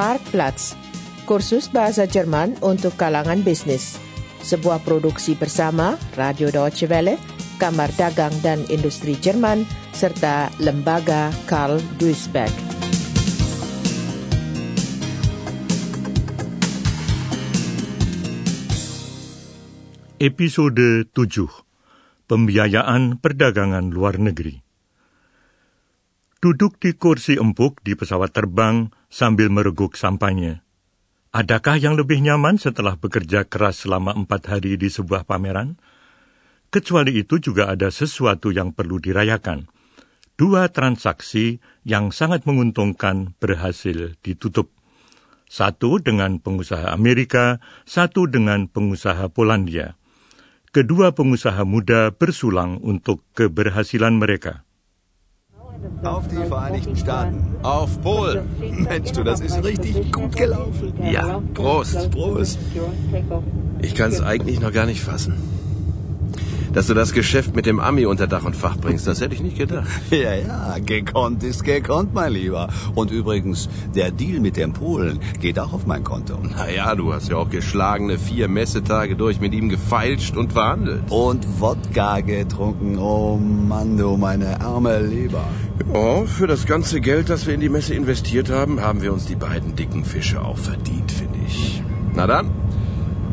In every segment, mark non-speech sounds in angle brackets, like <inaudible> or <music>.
Marktplatz, kursus bahasa Jerman untuk kalangan bisnis. Sebuah produksi bersama Radio Deutsche Welle, Kamar Dagang dan Industri Jerman, serta Lembaga Karl Duisberg. Episode 7 Pembiayaan Perdagangan Luar Negeri Duduk di kursi empuk di pesawat terbang sambil mereguk sampahnya. Adakah yang lebih nyaman setelah bekerja keras selama empat hari di sebuah pameran? Kecuali itu juga ada sesuatu yang perlu dirayakan. Dua transaksi yang sangat menguntungkan berhasil ditutup. Satu dengan pengusaha Amerika, satu dengan pengusaha Polandia kedua pengusaha muda bersulang untuk keberhasilan mereka. Auf die Vereinigten Staaten. Auf Polen. <laughs> Mensch, du, das ist richtig gut gelaufen. Ja, Prost. Prost. Ich kann es eigentlich noch gar nicht fassen. Dass du das Geschäft mit dem Ami unter Dach und Fach bringst, das hätte ich nicht gedacht. <laughs> Ja, ja, gekonnt ist gekonnt, mein Lieber. Und übrigens, der Deal mit dem Polen geht auch auf mein Konto. Naja, du hast ja auch geschlagene vier Messetage durch mit ihm gefeilscht und verhandelt. Und Wodka getrunken. Oh Mann, du meine arme Leber. Ja, für das ganze Geld, das wir in die Messe investiert haben, haben wir uns die beiden dicken Fische auch verdient, finde ich. Na dann,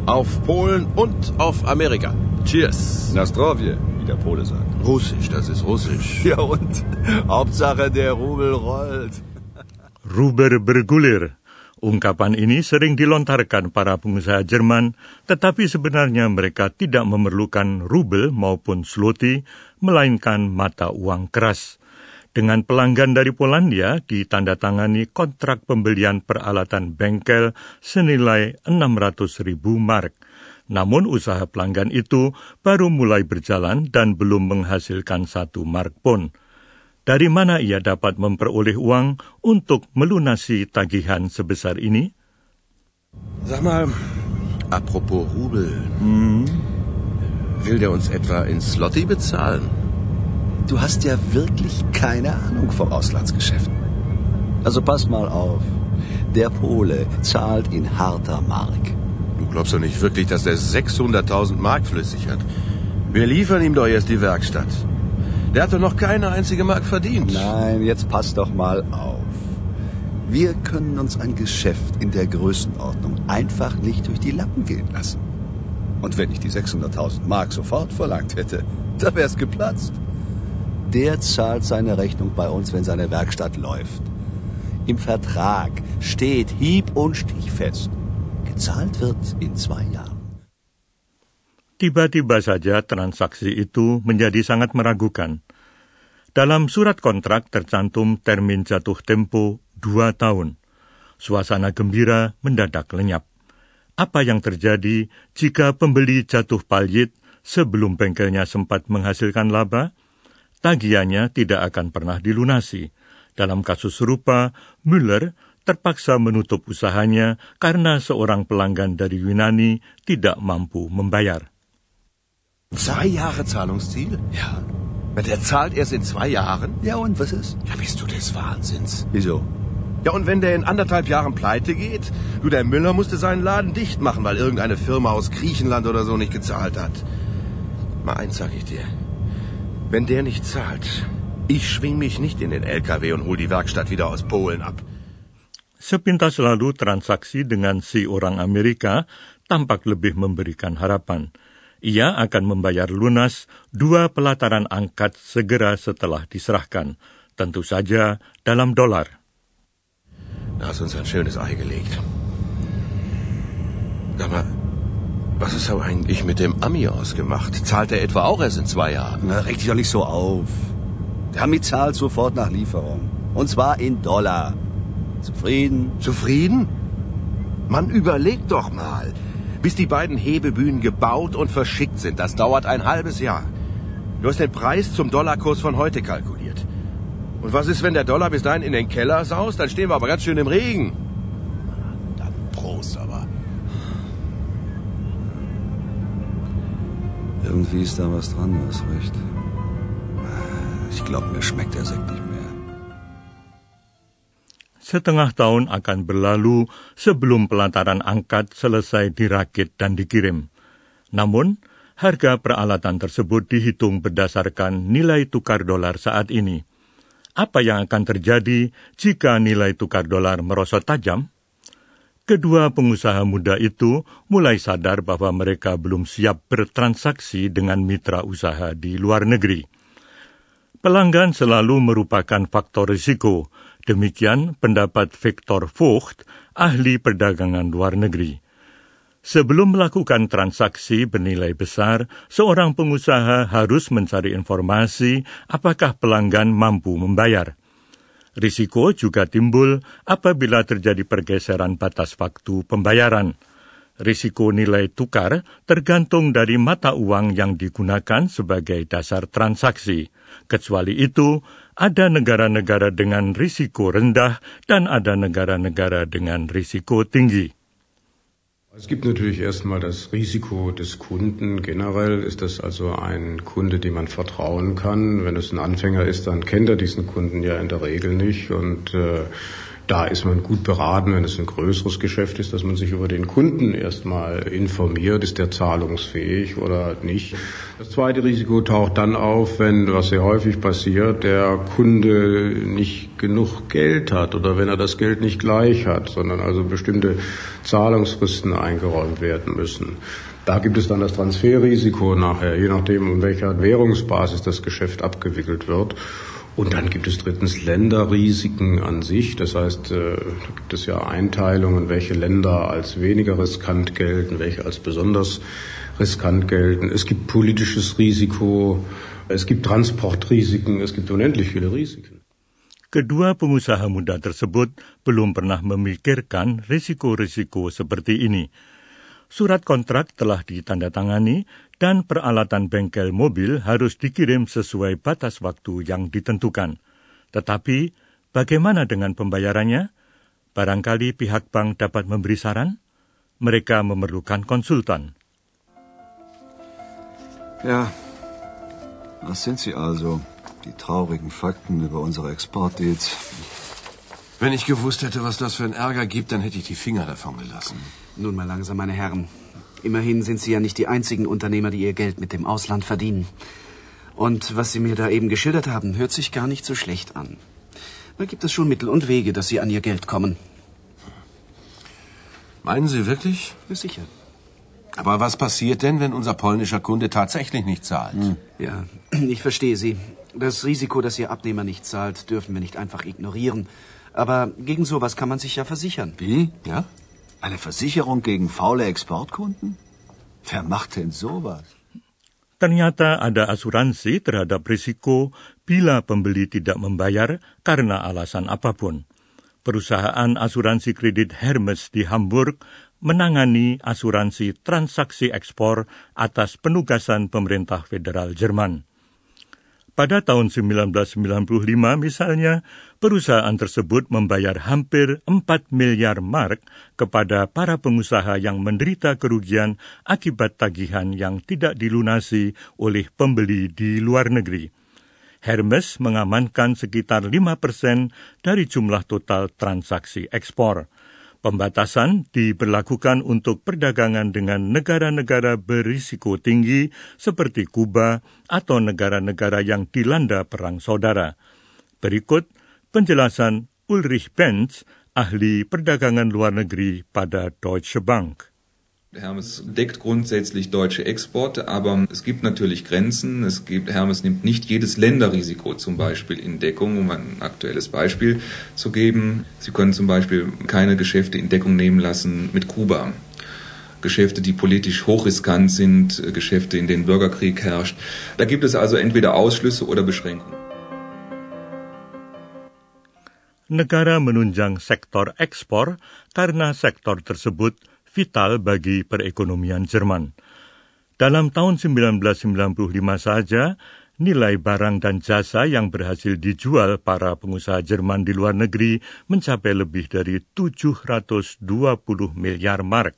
auf Polen und auf Amerika. Cheers. Na zdrowie, wie der Pole sagt. Russisch, das ist Russisch. Ja und? <laughs> Hauptsache der Rubel rollt. <laughs> Ruber bergulir. Ungkapan ini sering dilontarkan para pengusaha Jerman, tetapi sebenarnya mereka tidak memerlukan rubel maupun zloty, melainkan mata uang keras. Dengan pelanggan dari Polandia ditandatangani kontrak pembelian peralatan bengkel senilai 600 ribu mark. Namun usaha pelanggan itu baru mulai berjalan dan belum menghasilkan satu mark pun. Dari mana ia dapat memperoleh uang untuk melunasi tagihan sebesar ini? Sag mal, apropos Rubel. Hm? Will der uns etwa in Slotty bezahlen? Du hast ja wirklich keine Ahnung vom Auslandsgeschäft. Also pass mal auf. Der Pole zahlt in harter Mark. Du glaubst doch nicht wirklich, dass er 600.000 Mark flüssig hat. Wir liefern ihm doch erst die Werkstatt. Der hat doch noch keine einzige Mark verdient. Nein, jetzt pass doch mal auf. Wir können uns ein Geschäft in der Größenordnung einfach nicht durch die Lappen gehen lassen. Und wenn ich die 600.000 Mark sofort verlangt hätte, da wär's geplatzt. Der zahlt seine Rechnung bei uns, wenn seine Werkstatt läuft. Im Vertrag steht hieb- und stichfest. Gezahlt wird in zwei Jahren. Tiba-tiba saja transaksi itu menjadi sangat meragukan. Dalam surat kontrak tercantum termin jatuh tempo dua tahun. Suasana gembira mendadak lenyap. Apa yang terjadi jika pembeli jatuh paljit sebelum bengkelnya sempat menghasilkan laba? Tagihannya tidak akan pernah dilunasi. Dalam kasus serupa, Müller terpaksa menutup usahanya karena seorang pelanggan dari Yunani tidak mampu membayar. Zwei Jahre Zahlungsziel? Ja. Der zahlt erst in zwei Jahren? Ja, und was ist? Ja, bist du des Wahnsinns. Wieso? Ja, und wenn der in anderthalb Jahren pleite geht? Du, der Müller musste seinen Laden dicht machen, weil irgendeine Firma aus Griechenland oder so nicht gezahlt hat. Mal eins sag ich dir. Wenn der nicht zahlt, ich schwing mich nicht in den LKW und hol die Werkstatt wieder aus Polen ab. Sepintas lalu transaksi dengan si orang Amerika tampak lebih memberikan harapan. Ia akan membayar lunas dua pelataran angkat segera setelah diserahkan, tentu saja dalam dolar. Da hast uns ein schönes Ei gelegt. Sag mal, was ist aber eigentlich mit dem Ami ausgemacht? Zahlt er etwa auch erst in zwei Jahren? Na, reg dich doch nicht so auf. Der Ami zahlt sofort nach Lieferung. Und zwar in Dollar. Zufrieden? Zufrieden? Mann, überleg doch mal. Bis die beiden Hebebühnen gebaut und verschickt sind, das dauert ein halbes Jahr. Du hast den Preis zum Dollarkurs von heute kalkuliert. Und was ist, wenn der Dollar bis dahin in den Keller saust? Dann stehen wir aber ganz schön im Regen. Irgendwie ist da was dran, du hast recht. Ich glaube, mir schmeckt der Sekt nicht mehr. setengah tahun akan berlalu sebelum pelataran angkat selesai dirakit dan dikirim. Namun, harga peralatan tersebut dihitung berdasarkan nilai tukar dolar saat ini. Apa yang akan terjadi jika nilai tukar dolar merosot tajam? Kedua pengusaha muda itu mulai sadar bahwa mereka belum siap bertransaksi dengan mitra usaha di luar negeri. Pelanggan selalu merupakan faktor risiko. Demikian pendapat Victor Vogt, ahli perdagangan luar negeri. Sebelum melakukan transaksi bernilai besar, seorang pengusaha harus mencari informasi apakah pelanggan mampu membayar. Risiko juga timbul apabila terjadi pergeseran batas waktu pembayaran. Risiko nilai tukar tergantung dari mata uang yang digunakan sebagai dasar transaksi. Kecuali itu, ada negara-negara dengan risiko rendah dan ada negara-negara dengan risiko tinggi. Es gibt natürlich erstmal das Risiko des Kunden. Generell ist das also ein Kunde, dem man vertrauen kann. Wenn es ein Anfänger ist, dann kennt er diesen Kunden ja in der Regel nicht und äh, da ist man gut beraten, wenn es ein größeres Geschäft ist, dass man sich über den Kunden erstmal informiert, ist der zahlungsfähig oder nicht. Das zweite Risiko taucht dann auf, wenn, was sehr häufig passiert, der Kunde nicht genug Geld hat oder wenn er das Geld nicht gleich hat, sondern also bestimmte Zahlungsfristen eingeräumt werden müssen. Da gibt es dann das Transferrisiko nachher, je nachdem, um welcher Währungsbasis das Geschäft abgewickelt wird. Und dann gibt es drittens Länderrisiken an sich. Das heißt, äh, da gibt es ja Einteilungen, welche Länder als weniger riskant gelten, welche als besonders riskant gelten. Es gibt politisches Risiko, es gibt Transportrisiken, es gibt unendlich viele Risiken. Kedua pengusaha muda tersebut belum pernah memikirkan risiko-risiko seperti ini. Surat kontrak telah ditandatangani dan peralatan bengkel mobil harus dikirim sesuai batas waktu yang ditentukan. Tetapi, bagaimana dengan pembayarannya? Barangkali pihak bank dapat memberi saran? Mereka memerlukan konsultan. Ja, was sind sie also? Die traurigen Fakten über unsere Exportdeals. Wenn ich gewusst hätte, was das für einen Ärger gibt, dann hätte ich die Finger davon gelassen. Nun mal langsam, meine Herren. Immerhin sind Sie ja nicht die einzigen Unternehmer, die ihr Geld mit dem Ausland verdienen. Und was Sie mir da eben geschildert haben, hört sich gar nicht so schlecht an. Da gibt es schon Mittel und Wege, dass Sie an Ihr Geld kommen. Meinen Sie wirklich? Ja, sicher. Aber was passiert denn, wenn unser polnischer Kunde tatsächlich nicht zahlt? Hm. Ja, <clears throat> ich verstehe Sie. Das Risiko, dass Ihr Abnehmer nicht zahlt, dürfen wir nicht einfach ignorieren. Aber gegen sowas kann man sich ja versichern. Wie? Ja? Eine Versicherung gegen faule Exportkunden? Wer macht denn sowas? Ternyata ada asuransi terhadap risiko bila pembeli tidak membayar karena alasan apa pun. Perusahaan asuransi kredit Hermes di Hamburg menangani asuransi transaksi ekspor atas penugasan pemerintah federal Jerman. Pada tahun 1995 misalnya, perusahaan tersebut membayar hampir 4 miliar mark kepada para pengusaha yang menderita kerugian akibat tagihan yang tidak dilunasi oleh pembeli di luar negeri. Hermes mengamankan sekitar 5 persen dari jumlah total transaksi ekspor. Pembatasan diberlakukan untuk perdagangan dengan negara-negara berisiko tinggi seperti Kuba atau negara-negara yang dilanda perang saudara. Berikut penjelasan Ulrich Benz, ahli perdagangan luar negeri pada Deutsche Bank. Hermes deckt grundsätzlich deutsche Exporte, aber es gibt natürlich Grenzen. Es gibt, Hermes nimmt nicht jedes Länderrisiko zum Beispiel in Deckung, um ein aktuelles Beispiel zu geben. Sie können zum Beispiel keine Geschäfte in Deckung nehmen lassen mit Kuba. Geschäfte, die politisch hochriskant sind, Geschäfte, in denen Bürgerkrieg herrscht. Da gibt es also entweder Ausschlüsse oder Beschränkungen. Negara menunjang sektor ekspor karena sektor tersebut vital bagi perekonomian Jerman. Dalam tahun 1995 saja, nilai barang dan jasa yang berhasil dijual para pengusaha Jerman di luar negeri mencapai lebih dari 720 miliar mark.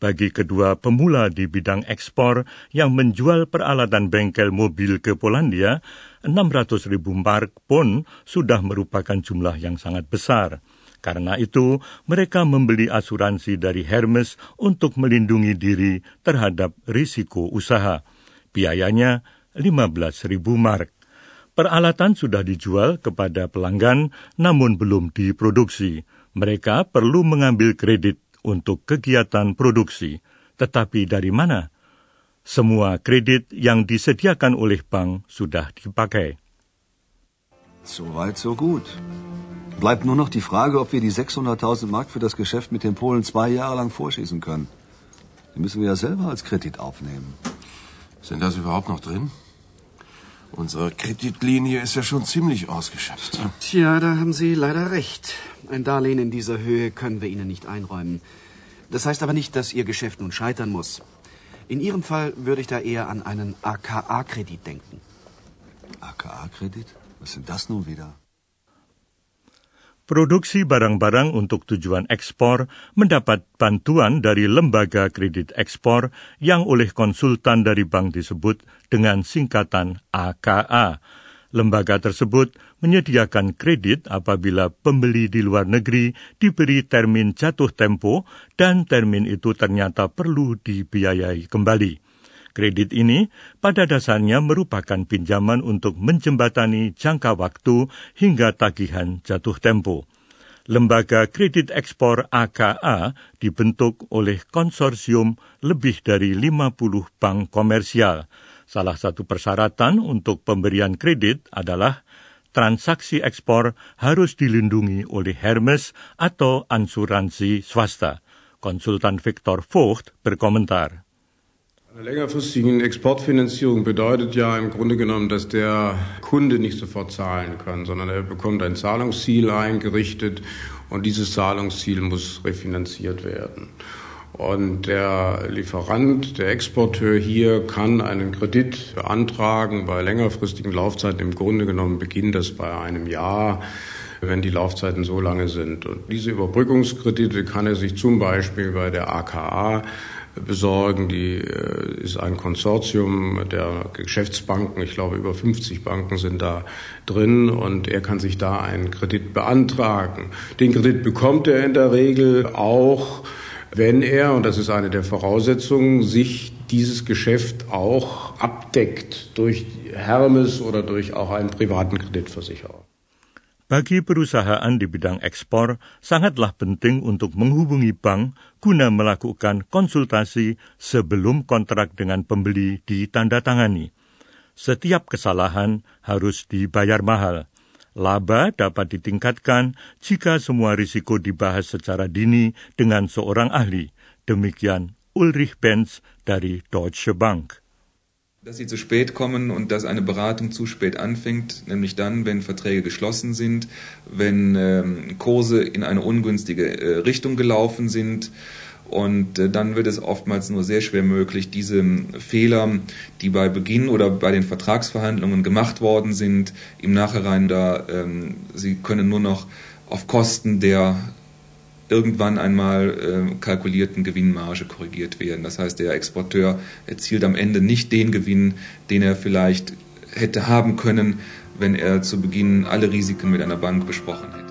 Bagi kedua pemula di bidang ekspor yang menjual peralatan bengkel mobil ke Polandia, 600 ribu mark pun sudah merupakan jumlah yang sangat besar. Karena itu, mereka membeli asuransi dari Hermes untuk melindungi diri terhadap risiko usaha. Biayanya 15.000 mark. Peralatan sudah dijual kepada pelanggan namun belum diproduksi. Mereka perlu mengambil kredit untuk kegiatan produksi. Tetapi dari mana? Semua kredit yang disediakan oleh bank sudah dipakai. Soweit, so gut. Bleibt nur noch die Frage, ob wir die 600.000 Mark für das Geschäft mit den Polen zwei Jahre lang vorschießen können. Die müssen wir ja selber als Kredit aufnehmen. Sind das überhaupt noch drin? Unsere Kreditlinie ist ja schon ziemlich ausgeschöpft. Tja, da haben Sie leider recht. Ein Darlehen in dieser Höhe können wir Ihnen nicht einräumen. Das heißt aber nicht, dass Ihr Geschäft nun scheitern muss. In Ihrem Fall würde ich da eher an einen AKA-Kredit denken. AKA-Kredit? Was sind das nun wieder? Produksi barang-barang untuk tujuan ekspor mendapat bantuan dari lembaga kredit ekspor yang oleh konsultan dari bank disebut dengan singkatan AKA. Lembaga tersebut menyediakan kredit apabila pembeli di luar negeri diberi termin jatuh tempo dan termin itu ternyata perlu dibiayai kembali. Kredit ini pada dasarnya merupakan pinjaman untuk menjembatani jangka waktu hingga tagihan jatuh tempo. Lembaga kredit ekspor AKA dibentuk oleh konsorsium lebih dari 50 bank komersial. Salah satu persyaratan untuk pemberian kredit adalah transaksi ekspor harus dilindungi oleh Hermes atau ansuransi swasta. Konsultan Victor Vogt berkomentar. Eine längerfristige Exportfinanzierung bedeutet ja im Grunde genommen, dass der Kunde nicht sofort zahlen kann, sondern er bekommt ein Zahlungsziel eingerichtet und dieses Zahlungsziel muss refinanziert werden. Und der Lieferant, der Exporteur hier kann einen Kredit beantragen bei längerfristigen Laufzeiten. Im Grunde genommen beginnt das bei einem Jahr wenn die Laufzeiten so lange sind. Und diese Überbrückungskredite kann er sich zum Beispiel bei der AKA besorgen. Die äh, ist ein Konsortium der Geschäftsbanken. Ich glaube, über 50 Banken sind da drin und er kann sich da einen Kredit beantragen. Den Kredit bekommt er in der Regel auch, wenn er, und das ist eine der Voraussetzungen, sich dieses Geschäft auch abdeckt durch Hermes oder durch auch einen privaten Kreditversicherer. Bagi perusahaan di bidang ekspor, sangatlah penting untuk menghubungi bank guna melakukan konsultasi sebelum kontrak dengan pembeli ditandatangani. Setiap kesalahan harus dibayar mahal. Laba dapat ditingkatkan jika semua risiko dibahas secara dini dengan seorang ahli. Demikian Ulrich Benz dari Deutsche Bank. Dass sie zu spät kommen und dass eine Beratung zu spät anfängt, nämlich dann, wenn Verträge geschlossen sind, wenn ähm, Kurse in eine ungünstige äh, Richtung gelaufen sind. Und äh, dann wird es oftmals nur sehr schwer möglich, diese Fehler, die bei Beginn oder bei den Vertragsverhandlungen gemacht worden sind, im Nachhinein da, ähm, sie können nur noch auf Kosten der irgendwann einmal äh, kalkulierten Gewinnmarge korrigiert werden. Das heißt, der Exporteur erzielt am Ende nicht den Gewinn, den er vielleicht hätte haben können, wenn er zu Beginn alle Risiken mit einer Bank besprochen hätte.